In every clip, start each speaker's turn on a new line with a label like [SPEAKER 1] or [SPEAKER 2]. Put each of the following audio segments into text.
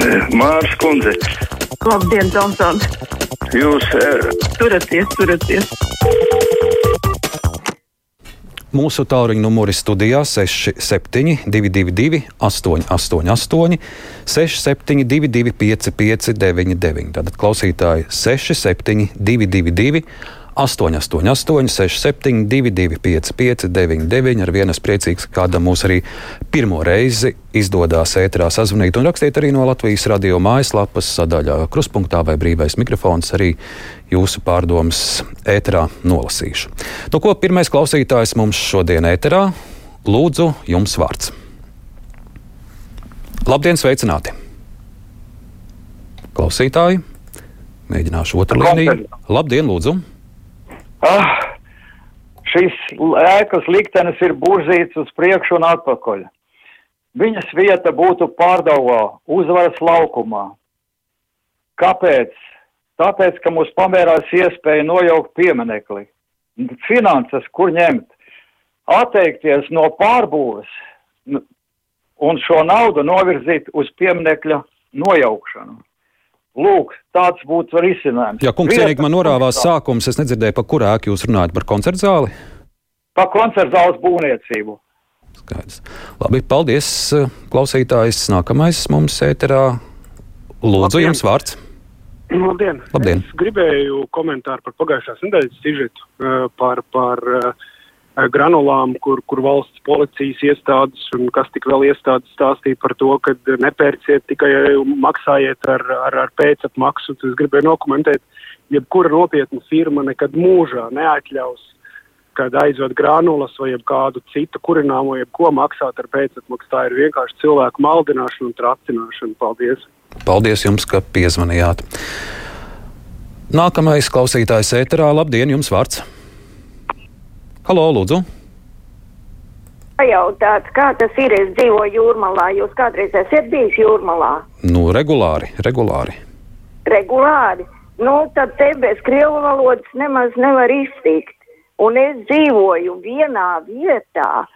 [SPEAKER 1] Mārs Kundze,
[SPEAKER 2] Labdien, Tomson!
[SPEAKER 1] jūs eh,
[SPEAKER 2] Turaties, turaties!
[SPEAKER 3] Mūsu tālruņa numuri studijā 67, 222, 888, 672, 559, tātad klausītāji 67, 222, 888, 672, 559, ar vienas priecīgs, kādam mūs arī pirmo reizi izdodas ētrā sazvanīt un rakstīt arī no Latvijas radio mājaslapas sadaļā kruspunktā vai brīvais mikrofons arī jūsu pārdomas ēterā nolasīšu. Nu, ko pirmais klausītājs mums šodien ēterā? Lūdzu, jums vārds. Labdien, sveicināti! Klausītāji, mēģināšu otru līniju. Labdien, lūdzu!
[SPEAKER 4] Ah, šis ēkas liktenis ir burzīts uz priekšu un atpakaļ. Viņas vieta būtu pārdevā, uzvaras laukumā. Kāpēc? Tāpēc, ka mums pamērās iespēja nojaukt pieminekli. Finanses, kur ņemt? Atteikties no pārbūves un šo naudu novirzīt uz pieminekļa nojaukšanu. Lūk, tāds būtu risinājums.
[SPEAKER 3] Jā, kungs, cienīgi man norāvās sākums. Es nedzirdēju, par kurā ēku jūs runājat, par koncertu zāli.
[SPEAKER 4] Pa koncertzāles būvniecību.
[SPEAKER 3] Skaidrs. Labi, paldies, klausītājs. Nākamais mums ēterā. Lūdzu,
[SPEAKER 5] Labdien.
[SPEAKER 3] jums vārds.
[SPEAKER 5] Labdien.
[SPEAKER 3] Labdien.
[SPEAKER 5] Es gribēju komentāru par pagājušās nedēļas sižetu eh, par, par eh, granulām, kur, kur valsts policijas iestādes un kas tik vēl iestādes stāstīja par to, ka nepērciet tikai maksājiet ar, ar, ar pēcapmaksu. Tas gribēju nokomentēt, jebkura nopietna firma nekad mūžā neatļaus, kad aizved granulas vai kādu citu kurināmo, jebko maksāt ar pēcapmaksu. Tā ir vienkārši cilvēku maldināšana un tracināšana. Paldies!
[SPEAKER 3] Paldies jums, ka piezvanījāt. Nākamais klausītājs ēterā. Labdien, jums vārds. Halo, lūdzu.
[SPEAKER 6] Pajautāt, kā tas ir, es dzīvoju jūrmalā, jūs kādreiz esat bijis jūrmalā?
[SPEAKER 3] Nu, regulāri, regulāri.
[SPEAKER 6] Regulāri. Nu, tad te bez krievu valodas nemaz nevar iztikt. Un es dzīvoju vienā vietā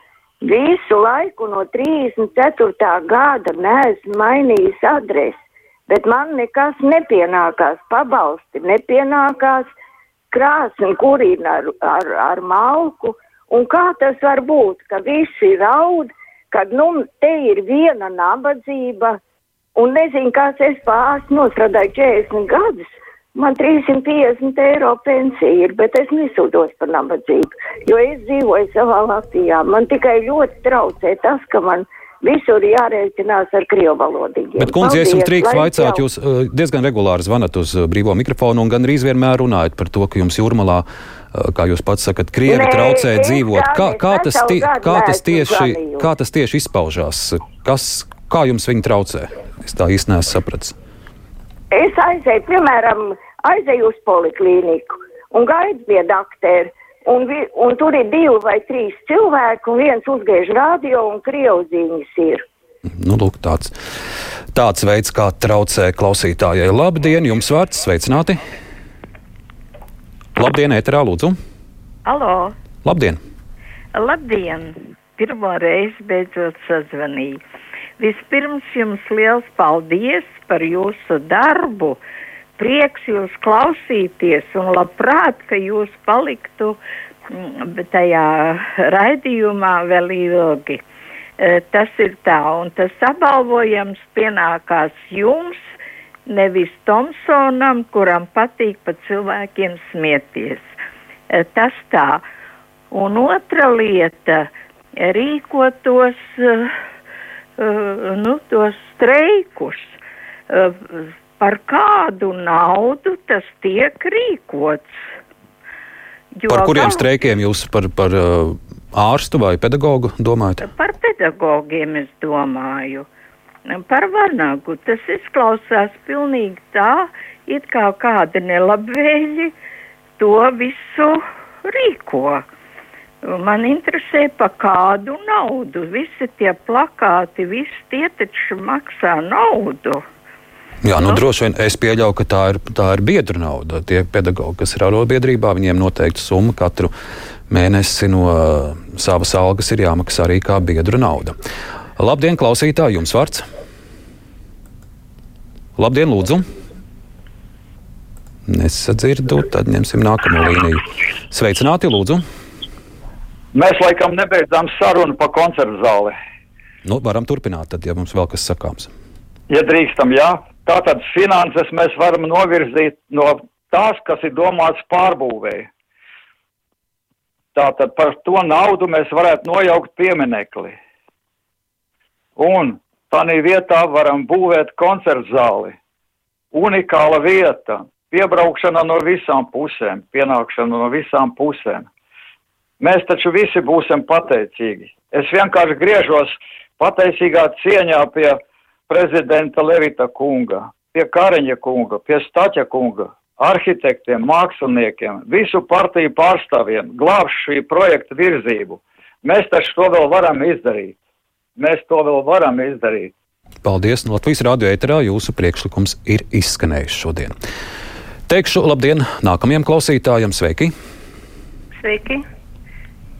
[SPEAKER 6] visu laiku no 34. gada neesmu mainījis adresi, bet man nekas nepienākās, pabalsti nepienākās, krāsni kurina ar, ar, ar malku. Un kā tas var būt, ka visi raud, kad nu te ir viena nabadzība, un nezinu, kas es pāris nostrādāju 40 gadus. Man 350 eiro pensija ir, bet es nesūdos par nabadzību, jo es dzīvoju savā Latvijā. Man tikai ļoti traucē tas, ka man visur jārēķinās ar krievu valodīgiem.
[SPEAKER 3] Bet, kundze, esmu trīks vaicāt, jūs uh, diezgan regulāri zvanat uz uh, brīvo mikrofonu un gandrīz vienmēr runājat par to, ka jums jūrmalā, uh, kā jūs pats sakat, krievi
[SPEAKER 6] Nē,
[SPEAKER 3] traucē dzīvot. Kā, kā, tas, tie, kā, tas tieši, kā tas tieši izpaužās? Kas, kā jums viņi traucē? Es tā īsti neesmu sapratis.
[SPEAKER 6] Es aizēju, piemēram, aizēju uz poliklīniku un gaidu pie doktora. Un, vi, un tur ir divi vai trīs cilvēki, un viens uzgāž radio, un krievziņas ir.
[SPEAKER 3] Nu, lūk, tāds, tāds veids, kā traucē klausītājai. Labdien, jums vārds, sveicināti! Labdien, ēterā, lūdzu!
[SPEAKER 7] Alo,
[SPEAKER 3] Labdien!
[SPEAKER 7] labdien! Pirmo reizi beidzot sazvanīju. Vispirms jums liels paldies par jūsu darbu. Prieks jūs klausīties un labprāt, ka jūs paliktu mm, tajā raidījumā vēl ilgi. E, Tas ir tā, un tas apbalvojums pienākās jums, nevis Tomsonam, kuram patīk pa cilvēkiem smieties. E, Tas tā. Un otra lieta - rīkotos, uh, nu, tos streikus. Par kādu naudu tas tiek rīkots? Jo
[SPEAKER 3] Par kuriem streikiem jūs par, par uh, ārstu vai pedagogu domājat?
[SPEAKER 7] Par pedagogiem es domāju. Par vanagu tas izklausās pilnīgi tā, it kā kādi nelabvēļi to visu rīko. Man interesē, pa kādu naudu. Visi tie plakāti, visi tie taču maksā naudu.
[SPEAKER 3] Jā, nu, droši vien es pieļauju, ka tā ir, tā ir biedru nauda. Tie pedagoģi, kas ir arotbiedrībā, viņiem noteikti summa katru mēnesi no uh, savas algas ir jāmaksā arī kā biedru nauda. Labdien, klausītāji, jums vārds! Labdien, lūdzu! Nesadzirdu, tad ņemsim nākamo līniju. Sveicināti, lūdzu!
[SPEAKER 4] Mēs laikam nebeidzām sarunu par koncertu zāli.
[SPEAKER 3] Nu, varam turpināt, tad, ja mums vēl kas sakāms.
[SPEAKER 4] Ja drīkstam, jā. Tātad finanses mēs varam novirzīt no tās, kas ir domāts pārbūvēji. Tātad par to naudu mēs varētu nojaukt pieminekli. Un tādā vietā varam būvēt koncertu zāli. Unikāla vieta, piebraukšana no visām pusēm, pienākšana no visām pusēm. Mēs taču visi būsim pateicīgi. Es vienkārši griežos pateicīgā cieņā pie prezidenta Levita kunga, pie Kariņa kunga, pie Staķa kunga, arhitektiem, māksliniekiem, visu partiju pārstāvjiem, glābš šī projekta virzību. Mēs taču to vēl varam izdarīt. Mēs to vēl varam izdarīt.
[SPEAKER 3] Paldies! No Latvijas radio ēterā jūsu priekšlikums ir izskanējis šodien. Teikšu labdien nākamajam klausītājam, sveiki!
[SPEAKER 8] Sveiki!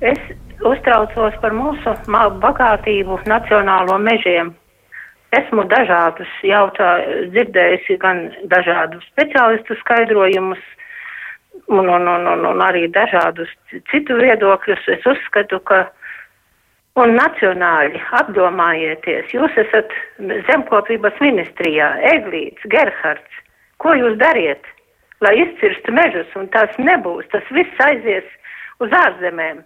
[SPEAKER 8] Es uztraucos par mūsu bagātību nacionālo mežiem. Esmu dažādus jautā, dzirdējusi gan dažādu speciālistu skaidrojumus, un, un, un, un, un arī dažādus citu viedokļus. Es uzskatu, ka un nacionāļi apdomājieties, jūs esat zemkopības ministrijā, Eglīts, Gerhards. Ko jūs dariet, lai izcirstu mežus, un tas nebūs, tas viss aizies uz ārzemēm.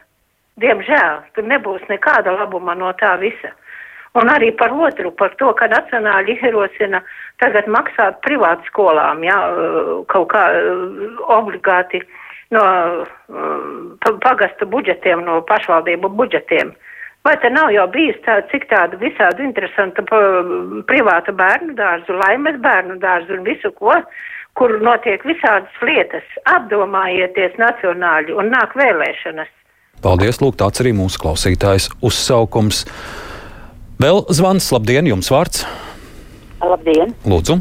[SPEAKER 8] Diemžēl tur nebūs nekāda labuma no tā visa. Un arī par otru, par to, ka nacionāļi ierosina tagad maksāt privātu skolām, jā, kaut kā obligāti no pagasta budžetiem, no pašvaldību budžetiem. Vai te nav jau bijis tā, cik tāda visādi interesanta privāta bērnu dārzu, laimes bērnu dārzu un visu ko, kur notiek visādas lietas. Apdomājieties nacionāļi un nāk vēlēšanas.
[SPEAKER 3] Paldies, lūk, tāds arī mūsu klausītājs uzsaukums. Vēl zvans, labdien, jums vārds.
[SPEAKER 9] Labdien!
[SPEAKER 3] Lūdzu!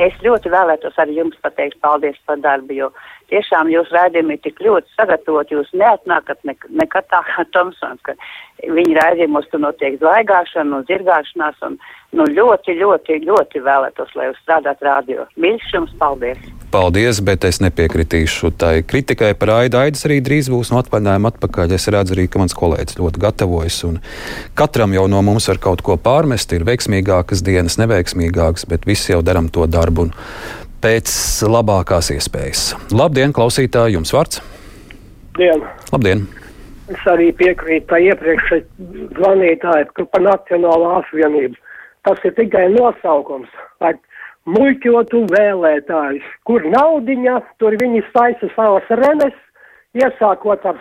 [SPEAKER 9] Es ļoti vēlētos arī jums pateikt paldies par darbu, jo tiešām jūs rādījumi ir tik ļoti sagatavoti, jūs neatnākat ne, nekad tā kā Tomsons, ka viņa rādījumos tur notiek zvaigāšana un zirgāšanās, un nu ļoti, ļoti, ļoti vēlētos, lai jūs strādāt rādio. Mīļš jums paldies!
[SPEAKER 3] Paldies, bet es nepiekritīšu tai kritikai par Aidu. Aidis arī drīz būs no atvaļinājuma atpakaļ. Es redzu arī, ka mans kolēģis ļoti gatavojas. Katram jau no mums var kaut ko pārmest. Ir veiksmīgākas dienas, neveiksmīgākas, bet visi jau darām to darbu pēc labākās iespējas. Labdien, klausītāji, jums vārds!
[SPEAKER 10] Dien.
[SPEAKER 3] Labdien!
[SPEAKER 10] Es arī piekrītu tai iepriekšējai zvanītājai par Nacionālo apvienību. Tas ir tikai nosaukums. Lai muļķotu vēlētājus, kur naudiņa, tur viņi saisa savas renes, iesākot ar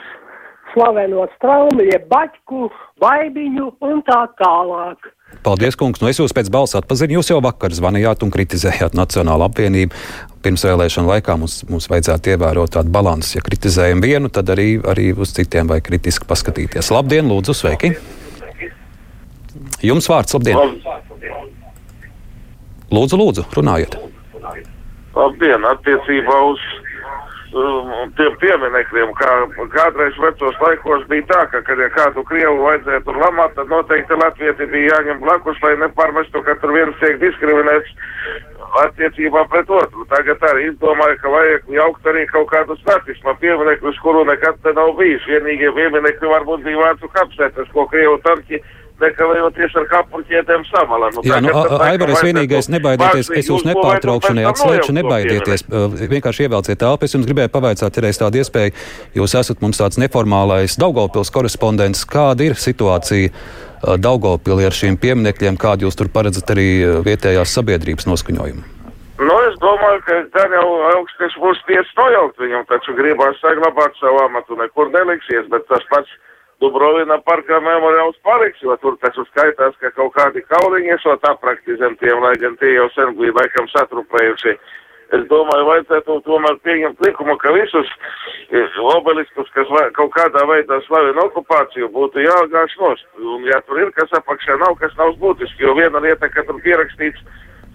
[SPEAKER 10] slaveno straumu, jeb baķku, baibiņu un tā tālāk.
[SPEAKER 3] Paldies, kungs. Nu, es jūs pēc balss atpazinu. Jūs jau vakar zvanījāt un kritizējāt Nacionālo apvienību. Pirms vēlēšana laikā mums, mums vajadzētu ievērot tādu balansu. Ja kritizējam vienu, tad arī, arī uz citiem vajag kritiski paskatīties. Labdien, lūdzu, sveiki! Jums vārds, labdien! Lūdzu, lūdzu, runājiet.
[SPEAKER 11] Labdien, attiecībā uz tiem pieminekļiem, kā kādreiz vecos laikos bija tā, ka, kad ja kādu Krievu vajadzēja tur lamāt, tad noteikti Latvieti bija jāņem blakus, lai nepārmestu, ka tur viens tiek diskriminēts attiecībā pret otru. Tagad arī izdomāju, ka vajag jaukt arī kaut kādus nacisma pieminekļus, kuru nekad te nav bijis. Vienīgie pieminekļi varbūt bija vācu kapsētas, ko Krievu tanki nekavējoties ar kapuļķietēm samala. Nu,
[SPEAKER 3] Jā, nu, Aivar, es vienīgais nebaidieties, es jūs nepārtraukšu, neatslēgšu, nebaidieties. Vienkārši ievelciet telpu. Es jums gribēju pavaicāt, ir tāda iespēja, jūs esat mums tāds neformālais Daugavpils korespondents. Kāda ir situācija Daugavpilī ar šīm pieminekļiem, kādu jūs tur paredzat arī vietējās sabiedrības noskaņojumu?
[SPEAKER 11] Nu, es domāju, ka tā jau augstais būs tiesa nojaukt viņam, taču gribās saglabāt savu amatu, nekur neliksies, bet tas pats Dubrovina parkā memoriāls paliks, jo tur taču skaitās, ka kaut kādi kauliņi esot aprakti zem tiem, lai gan tie jau sen bija laikam satrupējuši. Es domāju, vajadzētu tomēr pieņemt likumu, ka visus e, obeliskus, kas vai, kaut kādā veidā slavina okupāciju, būtu jāgāž nost. Un ja tur ir kas apakšā, nav kas nav būtiski, jo viena lieta, ka tur pierakstīts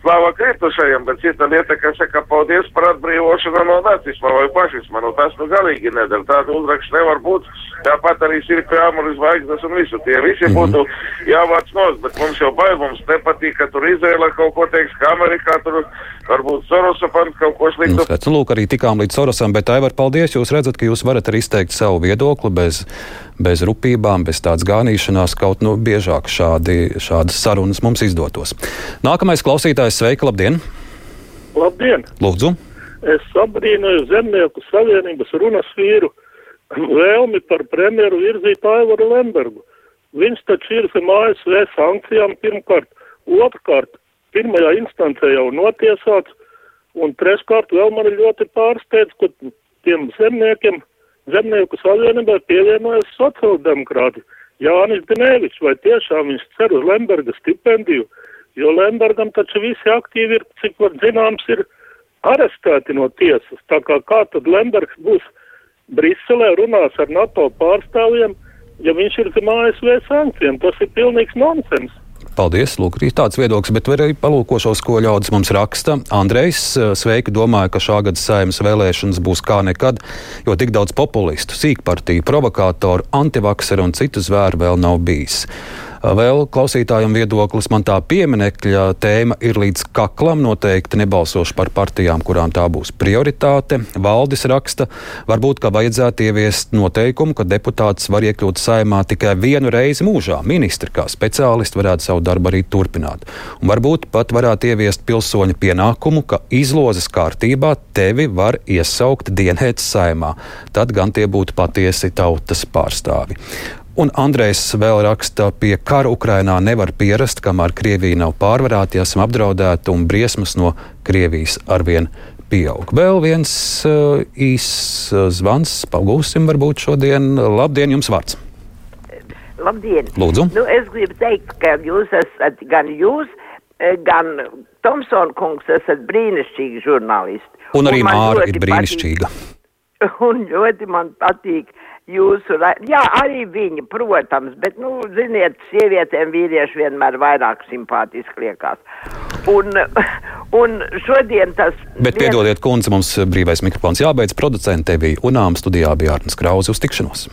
[SPEAKER 11] slāva kritušajiem, bet cita lieta, kas saka paldies par atbrīvošanu no nacisma vai fašisma. Nu, tas nu galīgi nedara. Tāda uzraksts nevar būt. Tāpat arī sirpi āmuri zvaigznes un visu. Tie visi
[SPEAKER 3] Mhm.
[SPEAKER 11] būtu jāvāc nos, bet mums jau bail, mums nepatīk, ka tur Izraela kaut ko teiks, ka Amerikā tur varbūt Sorosa pants kaut ko
[SPEAKER 3] Nu,
[SPEAKER 11] sliktu.
[SPEAKER 3] Nu, lūk, arī tikām līdz Sorosam, bet Aivar, paldies. Jūs redzat, ka jūs varat arī izteikt savu viedokli bez, bez rupībām, bez tādas gānīšanās, kaut nu biežāk šādi, šādas sarunas mums izdotos. Nākamais klausītājs, sveika, labdien!
[SPEAKER 12] Labdien!
[SPEAKER 3] Lūdzu!
[SPEAKER 12] Es abrīnoju Zemnieku savienības runas vīru vēlmi par premjeru virzīt Aivaru Lembergu. Viņš taču ir zem ASV sankcijām pirmkārt, otrkārt, pirmajā instancē jau notiesāts, un treškārt vēl man ļoti pārsteidz, ka tiem zemniekiem, Zemnieku savienībai pievienojas sociāldemokrāti. Jānis Denevičs, vai tiešām viņš cer uz Lemberga stipendiju, jo Lembergam taču visi aktīvi ir, cik var zināms, ir arestēti no tiesas. Tā kā kā tad Lembergs būs Briselē runās ar NATO pārstāvjiem, ja viņš ir zem ASV sankcijiem? Tas ir pilnīgs nonsens.
[SPEAKER 3] Paldies, lūk, arī tāds viedoklis, bet arī palūkošos, ko ļaudis mums raksta. Andrejs, sveiki, domāju, ka šā gada saimas vēlēšanas būs kā nekad, jo tik daudz populistu, sīkpartiju, provokātoru, antivakseru un citu zvēru vēl nav bijis. Vēl klausītājiem viedoklis man tā pieminekļa tēma ir līdz kaklam. Noteikti nebalsošu par partijām, kurām tā būs prioritāte. Valdis raksta, varbūt, ka vajadzētu ieviest noteikumu, ka deputāts var iekļūt saimā tikai vienu reizi mūžā. Ministri kā speciālisti varētu savu darbu arī turpināt. Un varbūt pat varētu ieviest pilsoņa pienākumu, ka izlozes kārtībā tevi var iesaukt dienētas saimā. Tad gan tie būtu patiesi tautas pārstāvi. Un Andrejs vēl raksta, pie kara Ukrainā nevar pierast, kamēr Krievija nav pārvarēta, esam apdraudēti un briesmas no Krievijas arvien pieaug. Vēl viens uh, īss uh, zvans, pagūsim varbūt šodien. Labdien, jums vārds!
[SPEAKER 13] Labdien!
[SPEAKER 3] Lūdzu.
[SPEAKER 13] Nu, es gribu teikt, ka jūs esat gan jūs, eh, gan Tomsona kungs esat brīnišķīgi žurnālisti.
[SPEAKER 3] Un arī
[SPEAKER 13] man
[SPEAKER 3] Māra ir brīnišķīga.
[SPEAKER 13] Patīk, un ļoti man patīk jūsu, jā, arī viņa, protams, bet, nu, ziniet, sievietēm vīrieši vienmēr vairāk simpātiski liekas. Un, un šodien tas.
[SPEAKER 3] Bet piedodiet, kundze, mums brīvais mikrofons jābeidz. Producente bija Unām studijā bija Arnas Krauze uz tikšanos.